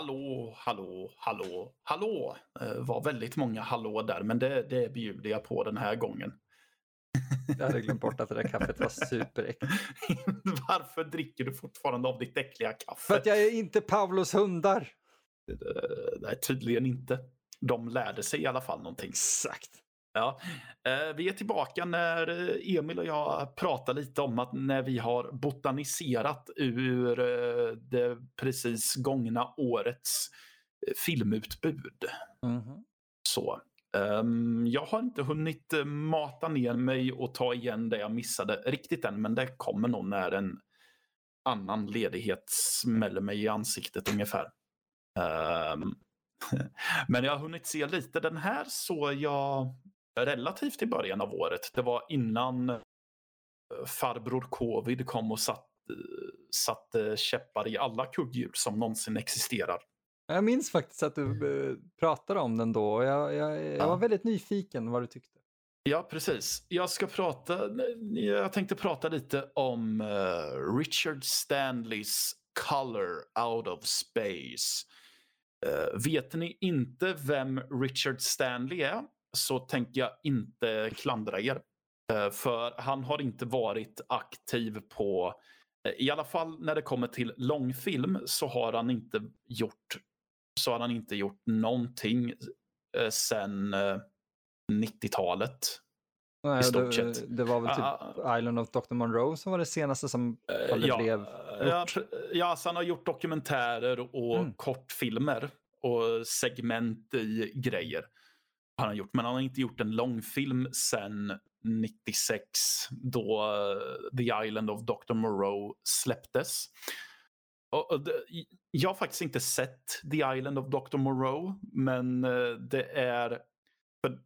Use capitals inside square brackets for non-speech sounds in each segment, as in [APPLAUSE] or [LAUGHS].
Hallå, hallå, hallå, hallå. Det var väldigt många hallå där, men det, det bjuder jag på den här gången. Jag hade glömt bort att det där kaffet var superäckligt. [LAUGHS] Varför dricker du fortfarande av ditt äckliga kaffe? För att jag är inte Pavlos hundar. Nej, tydligen inte. De lärde sig i alla fall någonting. Exakt. Ja, eh, vi är tillbaka när eh, Emil och jag pratar lite om att när vi har botaniserat ur eh, det precis gångna årets filmutbud. Mm. Så. Um, jag har inte hunnit mata ner mig och ta igen det jag missade riktigt än, men det kommer nog när en annan ledighet smäller mig i ansiktet ungefär. Um, [LAUGHS] men jag har hunnit se lite den här så jag relativt i början av året. Det var innan eh, farbror covid kom och satt, satte käppar i alla kugghjul som någonsin existerar. Jag minns faktiskt att du eh, pratade om den då och jag, jag, jag var väldigt nyfiken vad du tyckte. Ja, precis. Jag ska prata, jag tänkte prata lite om Richard Stanleys Color Out of Space. Vet ni inte vem Richard Stanley är så tänker jag inte klandra er. Uh, för han har inte varit aktiv på, i alla fall när det kommer till långfilm så har han inte gjort så har han inte gjort någonting eh, sen eh, 90-talet. Nej, det, det, var väl typ uh, Island of Dr. Monroe som var det senaste som uh, ja, blev gjort. Ja, ja alltså han har gjort dokumentärer och mm. kortfilmer och segment i grejer har Han gjort, men han har inte gjort en långfilm sen 96 då uh, The Island of Dr. Moreau släpptes. Och, och det, jag har faktiskt inte sett The Island of Dr. Moreau, men uh, det är för,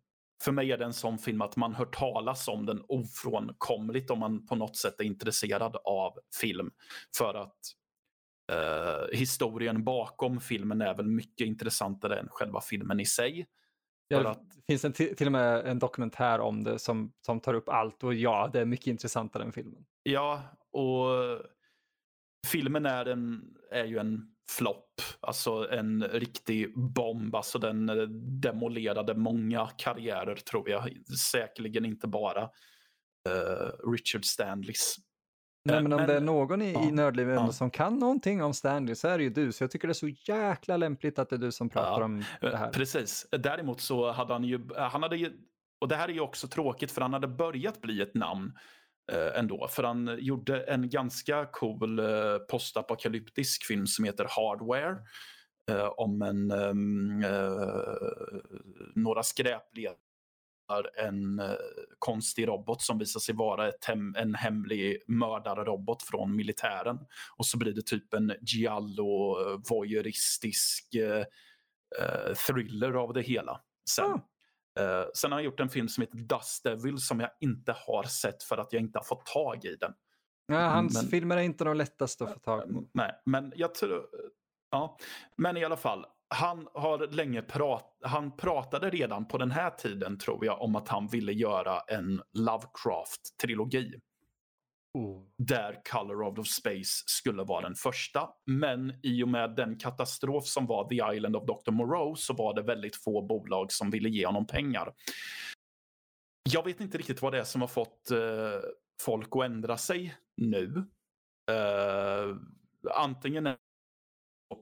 för mig är det en sån film att man hör talas om den ofrånkomligt om man på något sätt är intresserad av film. För att eh, historien bakom filmen är väl mycket intressantare än själva filmen i sig. Ja, det finns en till och med en dokumentär om det som, som tar upp allt och ja, det är mycket intressantare än filmen. Ja, och filmen är, en, är ju en flopp, alltså en riktig bomb. Alltså den eh, demolerade många karriärer tror jag. Säkerligen inte bara uh, Richard Stanleys. Nej, men om men, det är någon i, ja, i Nördlivet ja. som kan någonting om Stanley så är det ju du. Så jag tycker det är så jäkla lämpligt att det är du som pratar ja, om det här. Precis. Däremot så hade han ju, han hade ju, och det här är ju också tråkigt för han hade börjat bli ett namn eh, ändå. För han gjorde en ganska cool eh, postapokalyptisk film som heter Hardware. Eh, om en, ehm, eh, några skräpledare en eh, konstig robot som visar sig vara hem, en hemlig mördarrobot från militären. Och så blir det typ en giallo eh, voyeuristisk eh, eh, thriller av det hela. Sen. Mm. Uh, sen har han gjort en film som heter Dust Devil som jag inte har sett för att jag inte har fått tag i den. Ja, hans men, filmer är inte de lättaste att få tag på. Nej, men jag tror... Ja, men i alla fall. Han har länge prat, han pratade redan på den här tiden tror jag om att han ville göra en Lovecraft-trilogi. Oh. Där Color of the Space skulle vara den första. Men i och med den katastrof som var The Island of Dr. Moreau så var det väldigt få bolag som ville ge honom pengar. Jag vet inte riktigt vad det är som har fått uh, folk att ändra sig nu. Uh, antingen är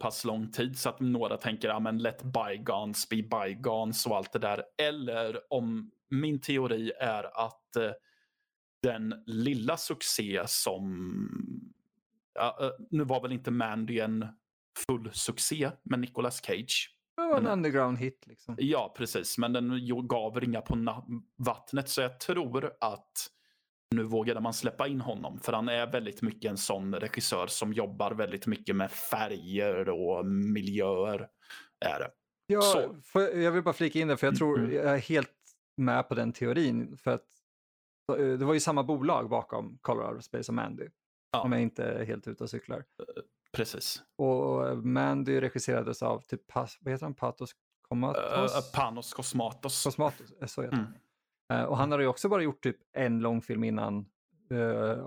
pass lång tid så att några tänker ja, men let bygones be bygones och allt det där. Eller om min teori är att uh, den lilla succé som... Ja, eh, nu var väl inte Mandy en full succé med Nicolas Cage. Det var en men, underground hit liksom. Ja, precis. Men den gav ringa på vattnet. Så jag tror att nu vågade man släppa in honom. För han är väldigt mycket en sån regissör som jobbar väldigt mycket med färger och miljöer. Är det. Ja, jag vill bara flika in det för jag tror mm. jag är helt med på den teorin. För att Eh, det var ju samma bolag bakom Colorado Space och Mandy. Ja. Om jag inte är helt ute och cyklar. Eh, precis. Och eh, Mandy regisserades av typ, vad heter han, Patos Komatos? Uh, Panos Kosmatos. Kosmatos, så heter mm. han. Uh, och han hade ju också bara gjort typ en långfilm innan uh,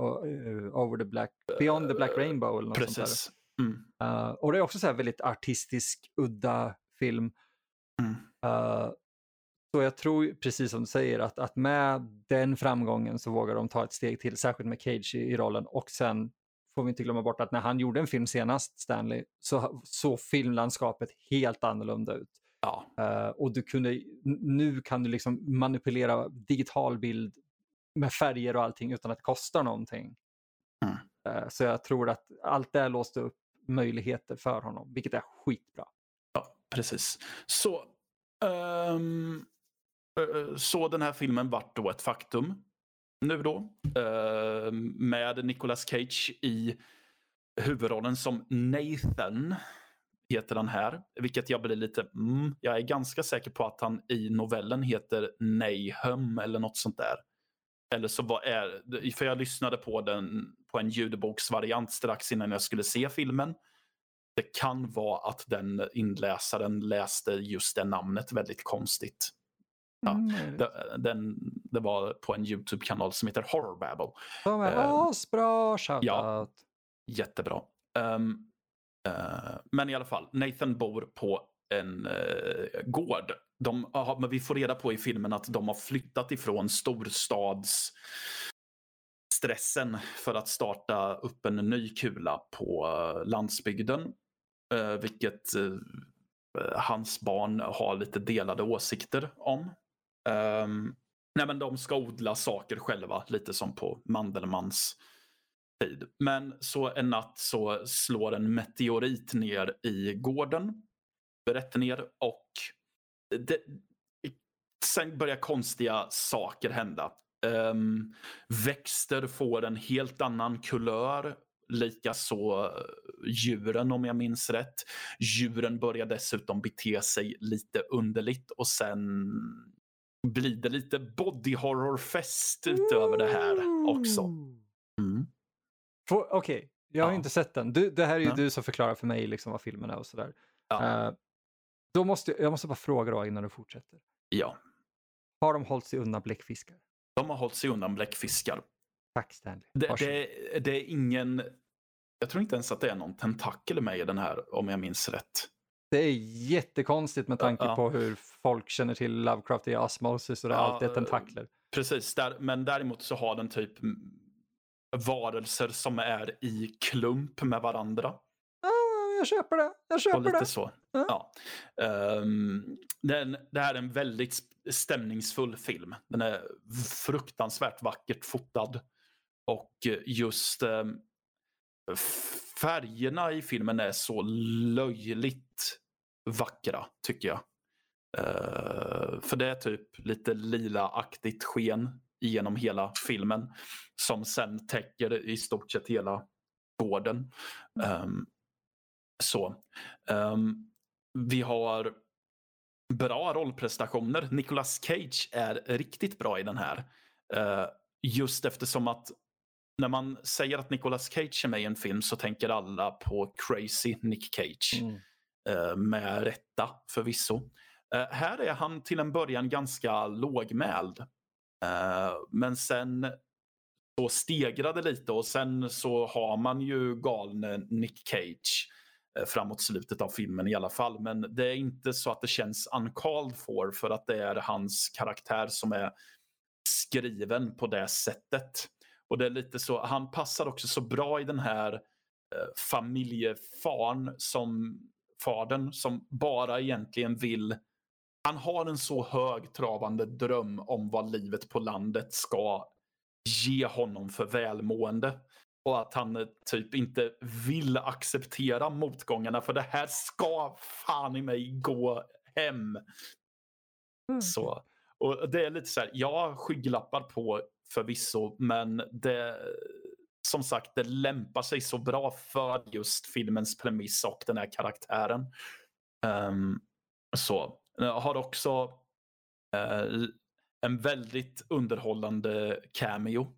Over the Black, Beyond the Black Rainbow eller något Precis. sånt där. Mm. Och det är också så här väldigt artistisk, udda film. Mm. Så jag tror, precis som du säger, att, att med den framgången så vågar de ta ett steg till, särskilt med Cage i, i rollen. Och sen får vi inte glömma bort att när han gjorde en film senast, Stanley, så såg filmlandskapet helt annorlunda ut. Ja. Uh, och du kunde, nu kan du liksom manipulera digital bild med färger och allting utan att det kostar någonting. Mm. Uh, så jag tror att allt det låste upp möjligheter för honom, vilket är skitbra. Ja, precis. Så, um, så den här filmen vart då ett faktum nu då. Uh, med Nicolas Cage i huvudrollen som Nathan heter han här. Vilket jag blir lite, mm, jag är ganska säker på att han i novellen heter Nahum eller något sånt där. Eller så var är, för jag lyssnade på den på en ljudboksvariant strax innan jag skulle se filmen. Det kan vara att den inläsaren läste just det namnet väldigt konstigt. Ja, mm. det, den, det var på en YouTube-kanal som heter Horror Babble. De är uh, asbra, shoutout. Ja, jättebra. Um, Eh, men i alla fall, Nathan bor på en uh, gård. De, aha, men vi får reda på i filmen att de har flyttat ifrån storstads stressen för att starta upp en ny kula på eh, landsbygden. vilket hans barn har lite delade åsikter om. Um, nej men de ska odla saker själva, lite som på Mandelmans tid. Men så en natt så slår en meteorit ner i gården. Rätt ner och det, sen börjar konstiga saker hända. Um, växter får en helt annan kulör. Likaså djuren om jag minns rätt. Djuren börjar dessutom bete sig lite underligt och sen blir det lite body horror-fest utöver det här också. Mm. Okej, okay. jag har ja. inte sett den. Du, det här är ju ja. du som förklarar för mig liksom vad filmen är och sådär. Ja. Uh, då måste, jag måste bara fråga då innan du fortsätter. Ja. Har de hållit sig undan bläckfiskar? De har hållit sig undan bläckfiskar. Tack Stanley. Det, det, det, är ingen... Jag tror inte ens att det är någon tentakel med i den här om jag minns rätt. Det är jättekonstigt med tanke ja. på hur folk känner till Lovecraft i Osmosis och det är ja, alltid tentakler. Precis, där, men däremot så har den typ varelser som är i klump med varandra. Ja, jag köper det. Jag köper och lite det. så. Ja. Um, den, det här är en väldigt stämningsfull film. Den är fruktansvärt vackert fotad. Och just um, färgerna i filmen är så löjligt vackra tycker jag. Uh, för det är typ lite lila-aktigt sken genom hela filmen som sen täcker i stort sett hela gården. Um, så. Um, vi har bra rollprestationer. Nicolas Cage är riktigt bra i den här. Uh, just eftersom att när man säger att Nicolas Cage är med i en film så tänker alla på crazy Nick Cage. Mm. Uh, med rätta förvisso. Uh, här är han till en början ganska lågmäld. Eh, men sen så stegrade lite och sen så har man ju galne Nick Cage eh, framåt slutet av filmen i alla fall. Men det är inte så att det känns uncalled for för att det är hans karaktär som är skriven på det sättet. Och det är lite så, han passar också så bra i den här eh, familjefan som fadern som bara egentligen vill han har en så högtravande dröm om vad livet på landet ska ge honom för välmående. Och att han eh, typ inte vill acceptera motgångarna för det här ska fan i mig gå hem. Mm. Så, och det är lite så här, ja skygglappar på förvisso, men det, som sagt, det lämpar sig så bra för just filmens premiss och den här karaktären. Um, så. Jag har också uh, en väldigt underhållande cameo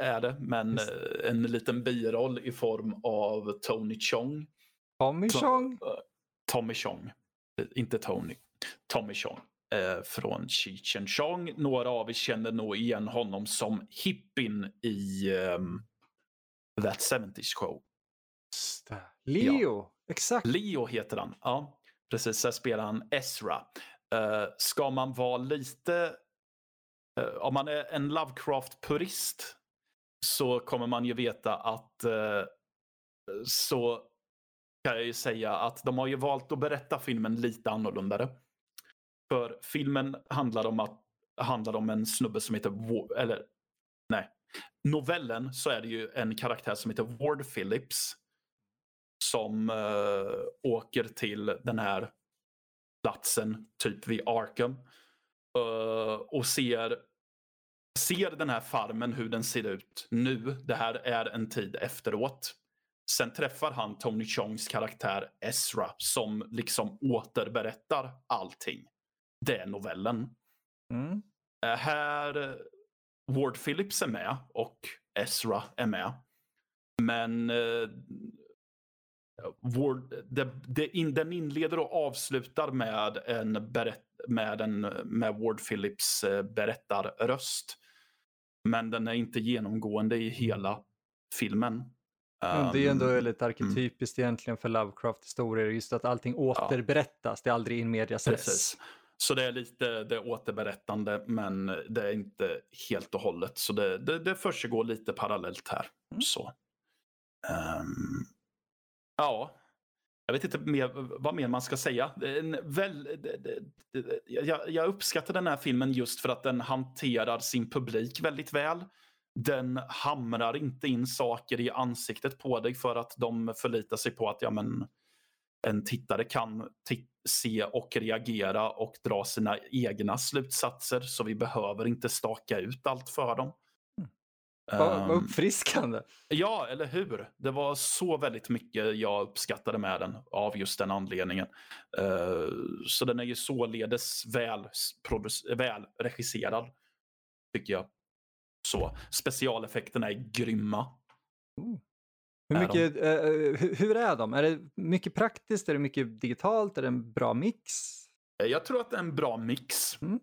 är det, men just. Eh, en liten biroll i form av Tony Chong. Tommy Chong? Tommy Chong, inte Tony. Tommy Chong eh, från Cheech Chong. Några av er känner nog igen honom som hippin i um, That 70's Show. Leo, Exakt. Leo heter han. Ja, precis. Där spelar han Ezra. Uh, ska man vara lite... Uh, om man är en Lovecraft-purist så kommer man ju veta att uh, så kan jag ju säga att de har ju valt att berätta filmen lite annorlunda. För filmen handlar om att handlar om en snubbe som heter, eller nej, novellen så är det ju en karaktär som heter Ward Phillips som uh, åker till den här platsen, typ vid Arkham. Uh, och ser, ser den här farmen, hur den ser ut nu. Det här är en tid efteråt. Sen träffar han Tony Chongs karaktär Ezra som liksom återberättar allting. Det är novellen. Mm. Uh, här, Ward Phillips är med och Ezra är med. Men Ward, det, det in, den inleder och avslutar med en, berätt, med en med Ward Phillips eh, berättarröst. Men den är inte genomgående i hela filmen. Mm, det är ändå väldigt arketypiskt mm. egentligen för Lovecraft-historier, just att allting återberättas, ja. det är aldrig in medias res. Så det är lite det återberättande men det är inte helt och hållet. Så det, det, det försiggår lite parallellt här. Mm. Så. Um, Ja, jag vet inte mer, vad mer man ska säga. Väl, jag, jag uppskattar den här filmen just för att den hanterar sin publik väldigt väl. Den hamrar inte in saker i ansiktet på dig för att de förlitar sig på att ja, men, en tittare kan se och reagera och dra sina egna slutsatser. Så vi behöver inte staka ut allt för dem. Vad, ehm, uppfriskande. Ja, eller hur? Det var så väldigt mycket jag uppskattade med den av just den anledningen. Uh, så den är ju således väl, väl regisserad, tycker jag. Så Specialeffekterna är grymma. Mm. Hur, mycket, uh, hur är de? Är det mycket praktiskt? Är det mycket digitalt? Är det en bra mix? Jag tror att det är en bra mix. Mm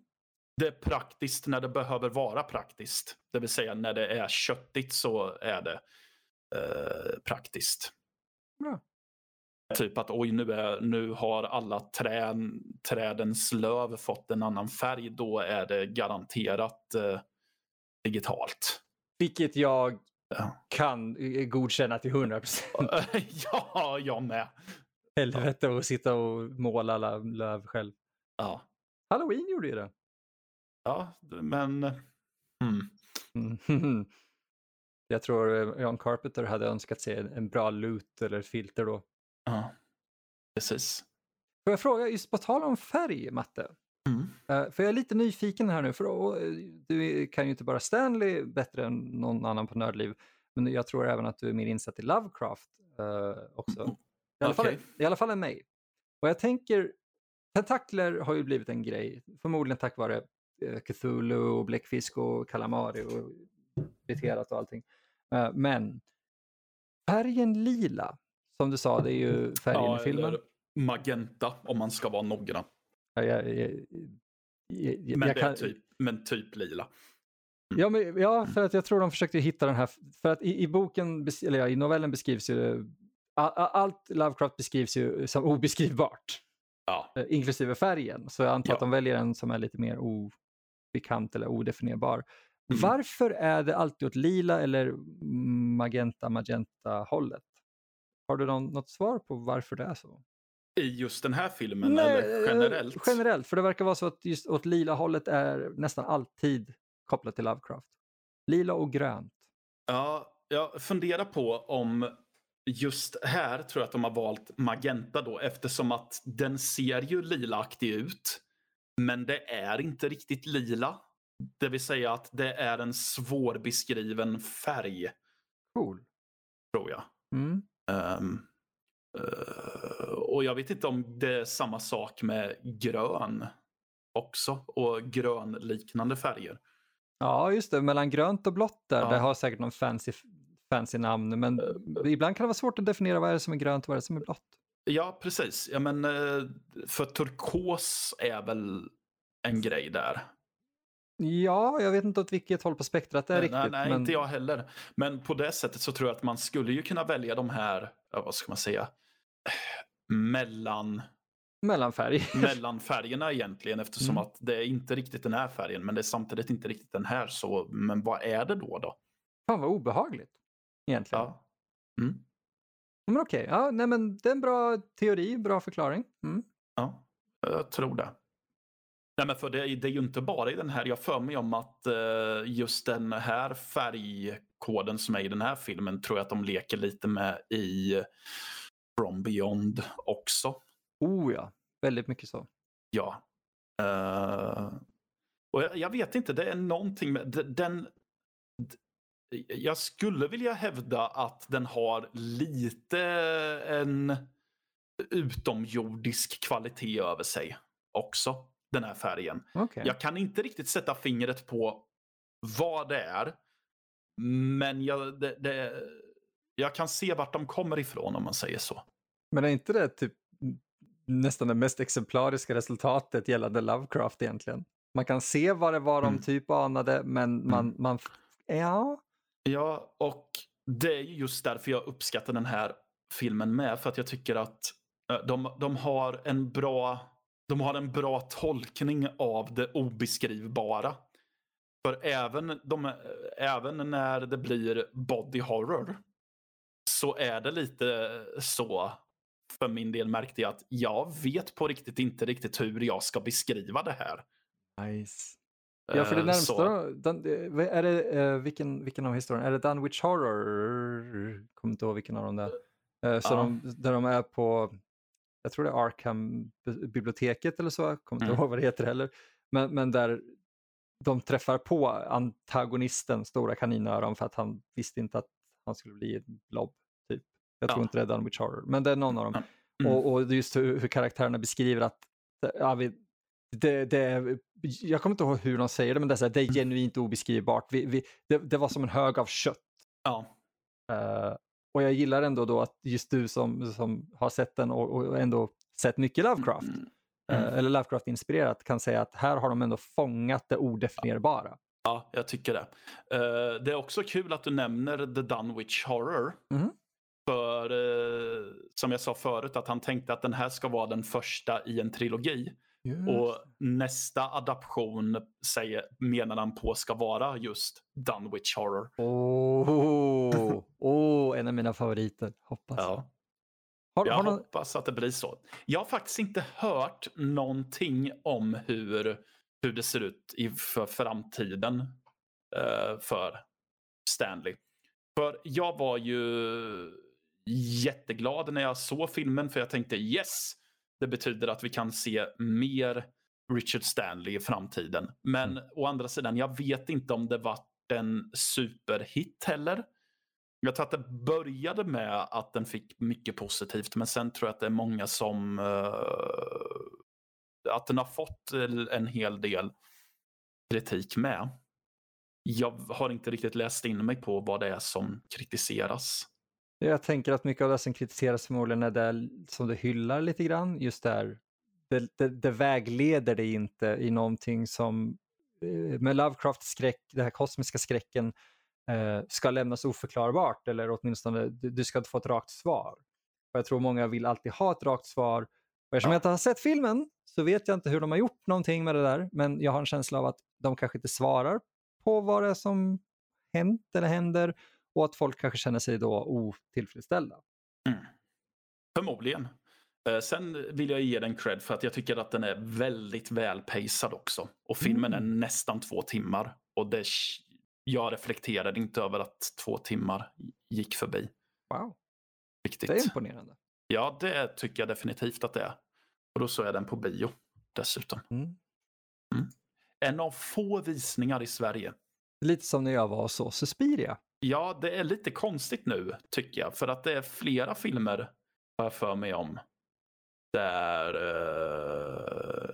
det är praktiskt när det behöver vara praktiskt. Det vill säga när det är köttigt så är det eh, praktiskt. Ja. Typ att oj, nu, är, nu har alla trän, trädens löv fått en annan färg. Då är det garanterat eh, digitalt. Vilket jag ja. kan godkänna till 100 procent. [LAUGHS] ja, jag med. Helvete att sitta och måla alla löv själv. Ja. Halloween gjorde ju det. Ja, men... Mm. [LAUGHS] Jag tror eh, John Carpenter hade önskat sig en bra loot eller filter då. Ja, precis. Får jag fråga, just på tal om färg, Matte. Mm. Uh, för jag är lite nyfiken här nu, för uh, du kan ju inte bara Stanley bättre än någon annan på Nördliv, men jag tror även att du är mer insatt i Lovecraft uh, också. Mm. I alla, okay. fall, I alla fall än mig. Och jag tänker, tentakler har ju blivit en grej, förmodligen tack vare Eh, Cthulhu och bläckfisk och kalamari och friterat och allting. Eh, men färgen lila, som du sa, det är ju färgen ja, i filmen. magenta om man ska vara noggrann. Ja, jag, jag, jag, men, kan... typ, men typ lila. Mm. Ja, men, ja, för att jag tror de försökte hitta den här, för att i, i boken, eller ja, i novellen beskrivs ju, allt Lovecraft beskrivs ju som obeskrivbart. Ja. Eh, inklusive färgen. Så jag antar ja. att de väljer en som är lite mer bekant eller odefinierbar. Mm. Varför är det alltid åt lila eller magenta, magenta hållet? Har du någon, något svar på varför det är så? I just den här filmen Nej, eller eh, generellt? Generellt, för det verkar vara så att just åt lila hållet är nästan alltid kopplat till Lovecraft. Lila och grönt. Ja, jag funderar på om just här tror jag att de har valt magenta då eftersom att den ser ju lilaaktig ut. Men det är inte riktigt lila. Det vill säga att det är en svårbeskriven färg. Cool. Tror jag. Mm. Um, uh, och jag vet inte om det är samma sak med grön också. Och grönliknande färger. Ja, just det. Mellan grönt och blått där. Ja. Det har säkert någon fancy, fancy namn. Men uh, ibland kan det vara svårt att definiera vad är det som är grönt och vad är det som är blått. Ja, precis. Ja, men, eh, för turkos är väl en grej där. Ja, jag vet inte åt vilket håll på spektrat det är nej, riktigt. Nej, men... inte jag heller. Men på det sättet så tror jag att man skulle ju kunna välja de här, vad ska man säga, mellan mellanfärg. mellan färgerna egentligen eftersom Mm. att det är inte riktigt den här färgen men det är samtidigt inte riktigt den här så men vad är det då då? Fan vad obehagligt. Egentligen. Ja. Mm. Men okej, ja, nej, men det är en bra teori, bra förklaring. Mm. Ja, jag tror det. Nej, men för det, är- det är ju inte bara i den här. Jag för mig om att eh, just den här färgkoden som är i den här filmen tror jag att de leker lite med i From Beyond också. Oh ja, väldigt mycket så. Ja. Eh, och jag, jag vet inte, det är någonting med den. Jag skulle vilja hävda att den har lite en utomjordisk kvalitet över sig också. Den här färgen. Okej. Jag kan inte riktigt sätta fingret på vad det är. Men jag, det, det, jag kan se vart de kommer ifrån om man säger så. Men är inte det typ nästan det mest exemplariska resultatet gällande Lovecraft egentligen? Man kan se vad det var de Mm. typ anade, men man, man ja, Ja, och det är just därför jag uppskattar den här filmen med. För att jag tycker att eh, de, de har en bra de har en bra tolkning av det obeskrivbara. För även, de, eh, även när det blir body horror så är det lite så för min del märkte jag att jag vet på riktigt inte riktigt hur jag ska beskriva det här. nice. Ja, för det Eh, närmsta, den, eh, är det, eh, vilken, vilken av historierna? Är det Dunwich Horror? Kommer inte ihåg vilken av dem det är. Så Ja. de, där de är på, jag tror det är Arkham-biblioteket eller så, kommer inte Mm. ihåg vad det heter heller. Men, men där de träffar på antagonisten, stora kaninöron, för att han visste inte att han skulle bli en blob. Typ. Jag tror Ja. inte det är Dunwich Horror, men det är någon av dem. Mm. Och, och just hur, hur karaktärerna beskriver att ja, vi, det, det, jag kommer inte ihåg hur de säger det, men det är, här, det är Mm. genuint obeskrivbart. Vi, vi, det, det var som en hög av kött. Ja. Eh, och jag gillar ändå då att just du som, som har sett den och, och ändå sett mycket Lovecraft, Mm. eh, Mm. eller Lovecraft-inspirerat, kan säga att här har de ändå fångat det odefinierbara. Ja, jag tycker det. Eh, det är också kul att du nämner The Dunwich Horror. Mhm. För som jag sa förut att han tänkte att den här ska vara den första i en trilogi. Och nästa adaption säger, menar han på ska vara just Dunwich Horror. Åh, oh, en av mina favoriter. Hoppas. Ja, Har, jag har någon, hoppas att det blir så. Jag har faktiskt inte hört någonting om hur, hur det ser ut i, för framtiden eh, för Stanley. För jag var ju jätteglad när jag såg filmen för jag tänkte yes, det betyder att vi kan se mer Richard Stanley i framtiden. Men å andra sidan, jag vet inte om det var en superhit heller. Jag tror att det började med att den fick mycket positivt, men sen tror jag att det är många som... eh, att den har fått en hel del kritik med. Jag har inte riktigt läst in mig på vad det är som kritiseras. Jag tänker att mycket av det som kritiseras förmodligen är det som du hyllar lite grann. Just där, det, det, det vägleder dig inte i någonting som eh, med Lovecrafts skräck, den här kosmiska skräcken, eh, ska lämnas oförklarbart eller åtminstone du, du ska få ett rakt svar. Och jag tror många vill alltid ha ett rakt svar. Och eftersom Ja. jag inte har sett filmen så vet jag inte hur de har gjort någonting med det där. Men jag har en känsla av att de kanske inte svarar på vad det är som hänt eller händer och att folk kanske känner sig då otillfredsställda. Förmodligen. Eh, Sen vill jag ge den cred för att jag tycker att den är väldigt väl pacad också. Och filmen är nästan två timmar. Och det, jag reflekterade inte över att två timmar gick förbi. Wow, Riktigt. det är imponerande. Ja, det tycker jag definitivt att det är. Och då så är den på bio dessutom. Mm. En av få visningar i Sverige. Lite som när jag var och såg Suspiria. Ja, det är lite konstigt nu tycker jag. För att det är flera filmer har jag för mig om. Där, eh,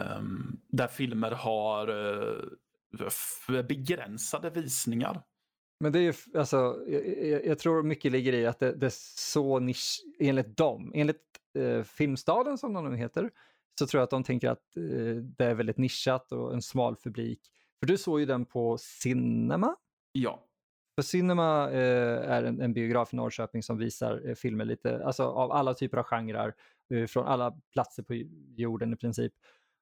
ehm, där filmer har f- begränsade visningar. Men det är ju, alltså, jag, jag, jag tror mycket ligger i att det, det är så nisch, enligt dem, enligt eh, Filmstaden som de nu heter, så tror jag att de tänker att eh, det är väldigt nischat och en smal publik. För du såg ju den på Cinema, Ja, För Cinema eh, är en, en, biograf i Norrköping som visar eh, filmer lite, alltså av alla typer av genrer, eh, från alla platser på jorden i princip.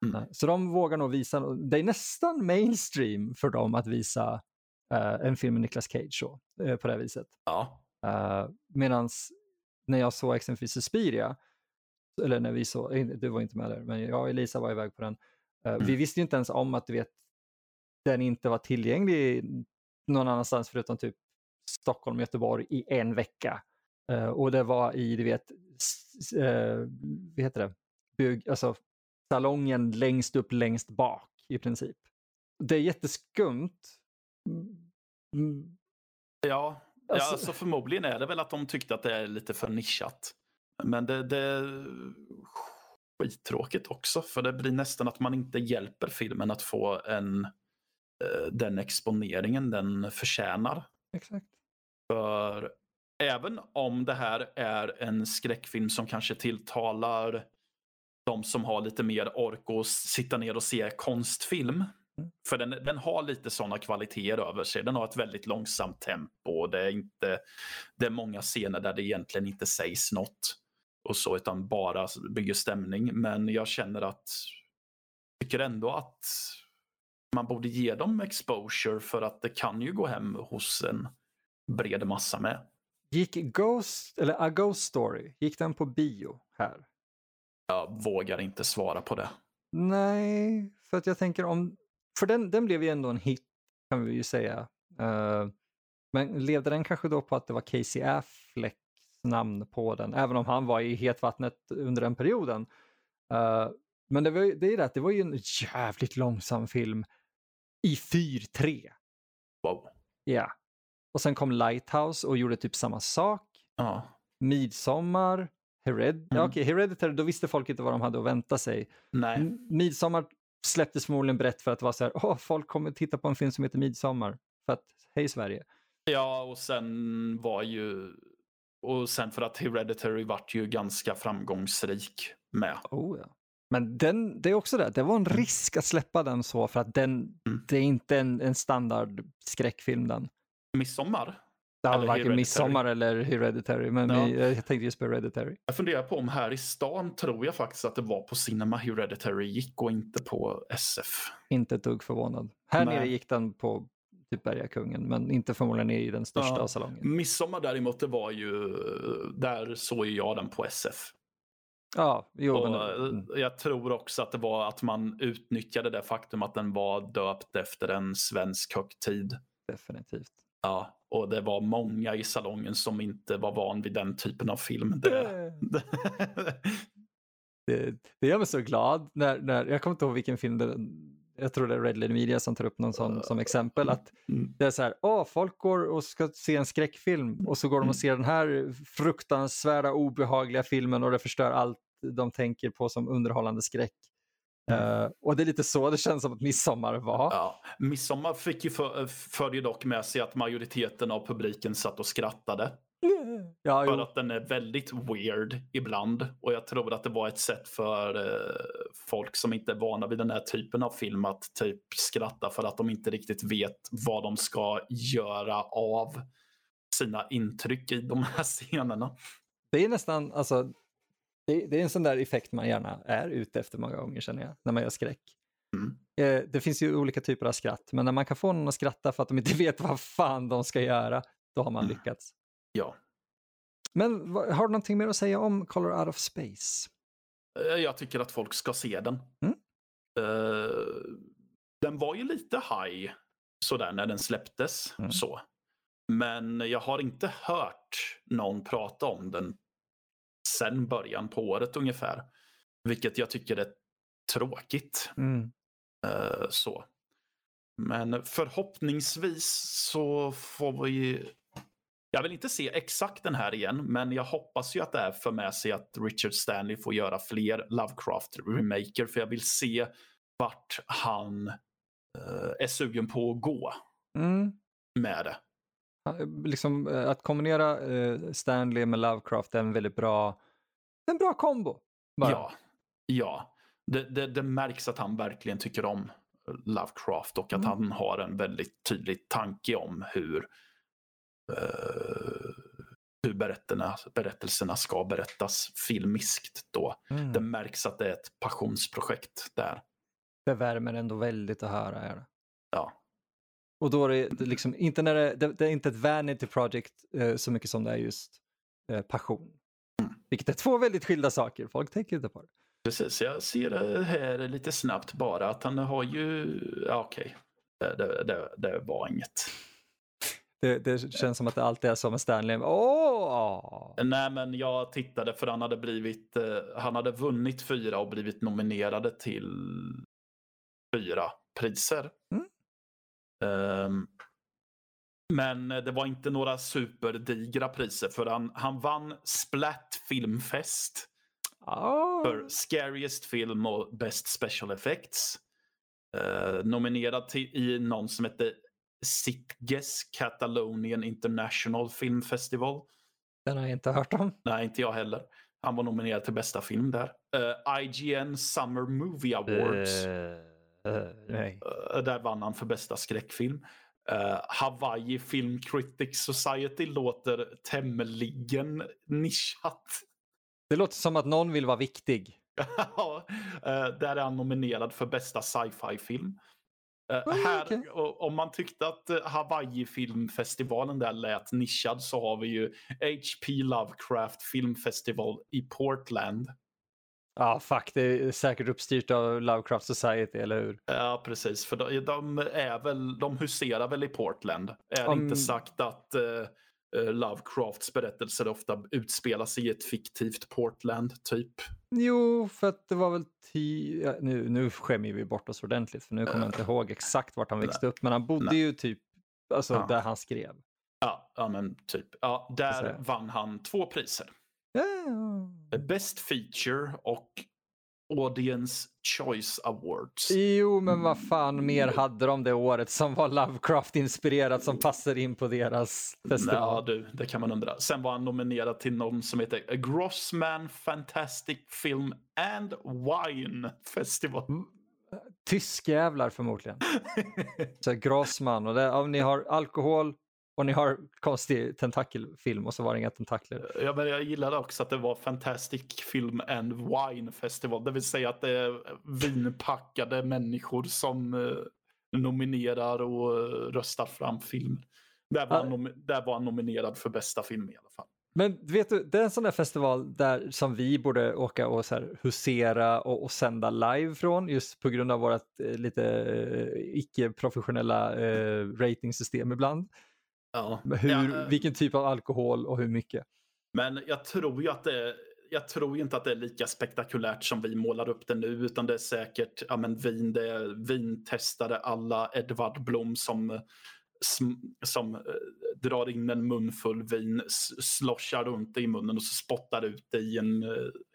Mm. Så de vågar nog visa, det är nästan mainstream för dem att visa eh, en film med Nicolas Cage så, eh, på det viset. Ja. Medan när jag såg exempelvis Suspiria, eller när vi såg, du var inte med där, men jag och Elisa var iväg på den. Mm. Vi visste ju inte ens om att du vet, den inte var tillgänglig någon annanstans förutom typ Stockholm och Göteborg i en vecka. Uh, och det var i, du vet, uh, vad heter det, Bygg, alltså salongen längst upp, längst bak i princip. Det är jätteskumt. Mm. Ja, alltså... ja alltså förmodligen är det väl att de tyckte att det är lite för nischat. Men det, det är skittråkigt också, för det blir nästan att man inte hjälper filmen att få en den exponeringen den förtjänar. Exakt. För även om det här är en skräckfilm som kanske tilltalar de som har lite mer ork att sitta ner och se konstfilm. Mm. För den, den har lite sådana kvaliteter över sig. Den har ett väldigt långsamt tempo. Det är, inte, det är många scener där det egentligen inte sägs något. Och så, utan bara bygger stämning. Men jag känner att, tycker ändå att man borde ge dem exposure för att det kan ju gå hem hos en bred massa med. Gick Ghost, eller A Ghost Story, gick den på bio här? Jag vågar inte svara på det. Nej, för att jag tänker om, för den, den blev ju ändå en hit kan vi ju säga. Uh, men levde den kanske då på att det var Casey Afflecks namn på den, även om han var i hetvattnet under den perioden. Uh, men det, var, det är det det var ju en jävligt långsam film i 4-3. Wow. Ja. Och sen kom Lighthouse och gjorde typ samma sak. Ja. Midsommar, Hered mm. ja, okay, Hereditary, då visste folk inte vad de hade att vänta sig. Nej. Midsommar släpptes förmodligen brett för att det var så här, åh, folk kommer titta på en film som heter Midsommar. För att, hej Sverige. Ja, och sen var ju, och sen för att Hereditary vart ju ganska framgångsrik med. Oh, ja. Men den, det är också det, det var en mm. risk att släppa den så för att den, mm. det är inte en, en standard skräckfilm den. Midsommar? Det var varken Midsommar eller Hereditary, men ja. jag tänkte just på Hereditary. Jag funderar på om här i stan tror jag faktiskt att det var på Cinema Hereditary gick och inte på SF. Inte ett dugg förvånad. Här Nej. nere gick den på typ Bergakungen, men inte förmodligen i den största ja. salongen. Midsommar däremot, det var ju, där såg jag den på SF. Ja, jo, och men... Mm. Jag tror också att det var att man utnyttjade det faktum att den var döpt efter en svensk högtid. Definitivt. Ja, och det var många i salongen som inte var van vid den typen av film. Det, [LAUGHS] det, det gör mig så glad när, när, jag kommer inte ihåg vilken film det jag tror det är Red Media som tar upp någon sån som exempel. Att mm. det är så här, åh, folk går och ska se en skräckfilm och så går de och ser den här fruktansvärda obehagliga filmen och det förstör allt de tänker på som underhållande skräck. Mm. Uh, och det är lite så det känns som att midsommar var. Ja, midsommar fick ju för, förde dock med sig att majoriteten av publiken satt och skrattade. Ja, för att den är väldigt weird ibland. Och jag tror att det var ett sätt för eh, folk som inte är vana vid den här typen av film att typ skratta för att de inte riktigt vet vad de ska göra av sina intryck i de här [LAUGHS] scenerna. Det är nästan, alltså, det, det är en sån där effekt man gärna är ute efter många gånger känner jag, när man gör skräck. Mm. Eh, det finns ju olika typer av skratt, men när man kan få någon att skratta för att de inte [LAUGHS] vet vad fan de ska göra, då har man mm. lyckats. Ja. Men har du någonting mer att säga om Color Out of Space? Eh, jag tycker att folk ska se den. Mm. Uh, den var ju lite high sådär när den släpptes. Mm. så. Men jag har inte hört någon prata om den sen början på året ungefär. Vilket jag tycker är tråkigt. Mm. Uh, så. Men förhoppningsvis så får vi jag vill inte se exakt den här igen, men jag hoppas ju att det här för med sig att Richard Stanley får göra fler Lovecraft-remaker, för jag vill se vart han uh, är sugen på att gå mm. med det. Liksom, eh, att kombinera uh, Stanley med Lovecraft är en väldigt bra, en bra kombo. Bara. Ja, ja. Det, det, det, märks att han verkligen tycker om Lovecraft och att mm. han har en väldigt tydlig tanke om hur hur berättelserna, berättelserna ska berättas filmiskt då. Mm. Det märks att det är ett passionsprojekt där. Det värmer ändå väldigt att höra. Här. Ja. Och då är det liksom inte när det, det, det är inte ett vanity project eh, så mycket som det är just eh, passion. Mm. Vilket är två väldigt skilda saker, folk tänker inte på det. Precis, jag ser det här lite snabbt bara att han har ju, ja okej, okay. det, det, det var inget. Det, det, känns som att det alltid är så med Stanley. Oh! Nej, men jag tittade för han hade blivit, eh, han hade vunnit fyra och blivit nominerade till fyra priser. Mm. Um, men det var inte några superdigra priser för han, han vann Splat Filmfest. Oh. För Scariest Film och Best Special Effects. Uh, nominerad till, i någon som hette Sitges Catalonian International Film Festival. Den har jag inte hört om. Nej, inte jag heller. Han var nominerad till bästa film där. Uh, eh, IGN Summer Movie Awards. Uh, uh, nej. där vann han för bästa skräckfilm. Hawaii Film Critics Society låter tämligen nischat. Det låter som att någon vill vara viktig. [LAUGHS] ja, där är han nominerad för bästa sci-fi film. Uh, här, okay. Om man tyckte att uh, Hawaii-filmfestivalen där lät nischad så har vi ju HP Lovecraft Filmfestival i Portland. Ja, ah, fuck, det är säkert uppstyrt av Lovecraft Society, eller hur? Ja, precis. För de, de är väl, de huserar väl i Portland. Är um... inte sagt att uh, Lovecrafts berättelser ofta utspelar sig i ett fiktivt Portland, typ? Jo, för att det var väl tio, nu, nu skämmer vi bort oss ordentligt för nu kommer jag inte ihåg exakt vart han växte upp, men han bodde Nej. ju typ alltså, ja. där han skrev. Ja, ja men typ. Ja, där vann han två priser. Ja. Best feature och Audience Choice Awards. Jo, men vad fan mer hade de det året som var Lovecraft-inspirerat som passar in på deras festival? Ja, du, det kan man undra. Sen var han nominerad till någon som heter A Grossman Fantastic Film and Wine Festival. Mm. Tyskjävlar förmodligen. [LAUGHS] så Grossman, och det, om ni har alkohol, och ni har konstig tentakelfilm och så var det inga tentakler. Ja, men jag gillade också att det var Fantastic Film and Wine Festival. Det vill säga att det är vinpackade människor som eh, nominerar och eh, röstar fram film. Där var, han, där var han nominerad för bästa film i alla fall. Men vet du, det är en sån där festival där som vi borde åka och så här husera och, och sända live från just på grund av vårt eh, lite eh, icke-professionella eh, ratingsystem ibland. Ja. Hur, ja, vilken typ av alkohol och hur mycket. Men jag tror ju att det jag tror inte att det är lika spektakulärt som vi målar upp det nu utan det är säkert ja, men vin, det är vintestare alla Edvard Blom som, som äh, drar in en munfull vin, sloshar runt det i munnen och så spottar ut det i en äh,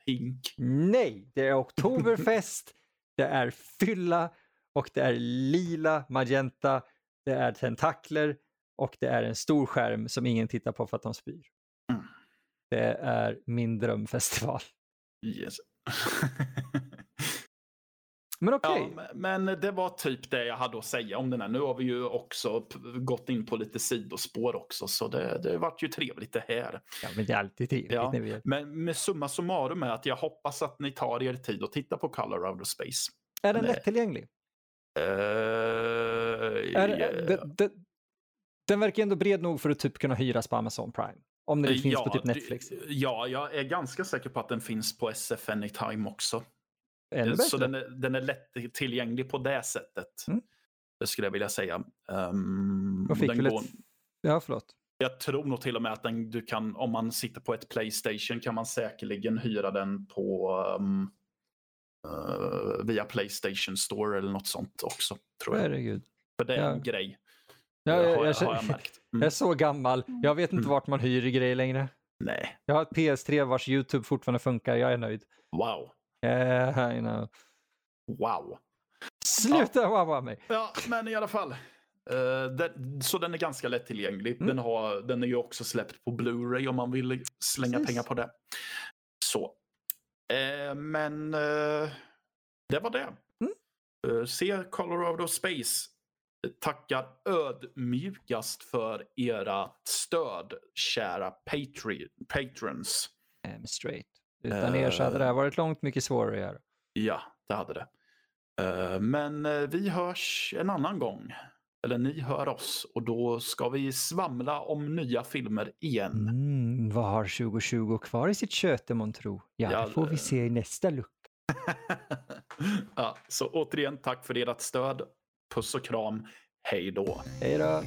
hink. Nej, det är oktoberfest, det är fylla och det är lila, magenta, det är tentakler, och det är en stor skärm som ingen tittar på för att de spyr. Mm. Det är min drömfestival. Yes. [LAUGHS] men okej. Okay. Ja, men det var typ det jag hade att säga om den här. Nu har vi ju också gått in på lite sidospår också, så det, det vart ju trevligt det här. Ja, men det är alltid trevligt. Ja, vi... Men med summa summarum är att jag hoppas att ni tar er tid och tittar på Color of the Space. Är den lättillgänglig? Uh, är, yeah. det, det, den verkar ändå bred nog för att typ kunna hyras på Amazon Prime. Om den finns ja, på typ Netflix. Ja, jag är ganska säker på att den finns på SF Anytime också. Ännu Så den är, den är lätt tillgänglig på det sättet. Mm. Det skulle jag vilja säga. Um, och fick väl går... ett... Ja, förlåt. Jag tror nog till och med att den, du kan, om man sitter på ett Playstation kan man säkerligen hyra den på um, uh, via Playstation Store eller något sånt också. Tror jag. Herregud. För det är ja. en grej. Ja, jag, jag, jag, jag, [LAUGHS] mm. jag är så gammal. Jag vet inte mm. vart man hyr grejer längre. Nej. Jag har ett PS3 vars YouTube fortfarande funkar. Jag är nöjd. Wow. Yeah, I know. Wow. Sluta ja. wowa mig. Ja, men i alla fall. Uh, den, så den är ganska lättillgänglig. Mm. Den, har, den är ju också släppt på Blu-ray om man vill slänga Precis. pengar på det. Så. Uh, men uh, det var det. Mm. se Colorado Space tackar ödmjukast för era stöd, kära patri patrons. I'm straight. Utan er så hade det här varit långt mycket svårare att göra. Ja, det hade det. Men vi hörs en annan gång eller ni hör oss och då ska vi svamla om nya filmer igen. Mm, vad har 2020 kvar i sitt köte tro? Ja, ja, det får vi se i nästa lucka. [LAUGHS] ja, så återigen tack för ert stöd. Puss och kram. Hej då. Hej då.